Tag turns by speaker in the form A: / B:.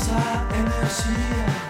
A: esa energía.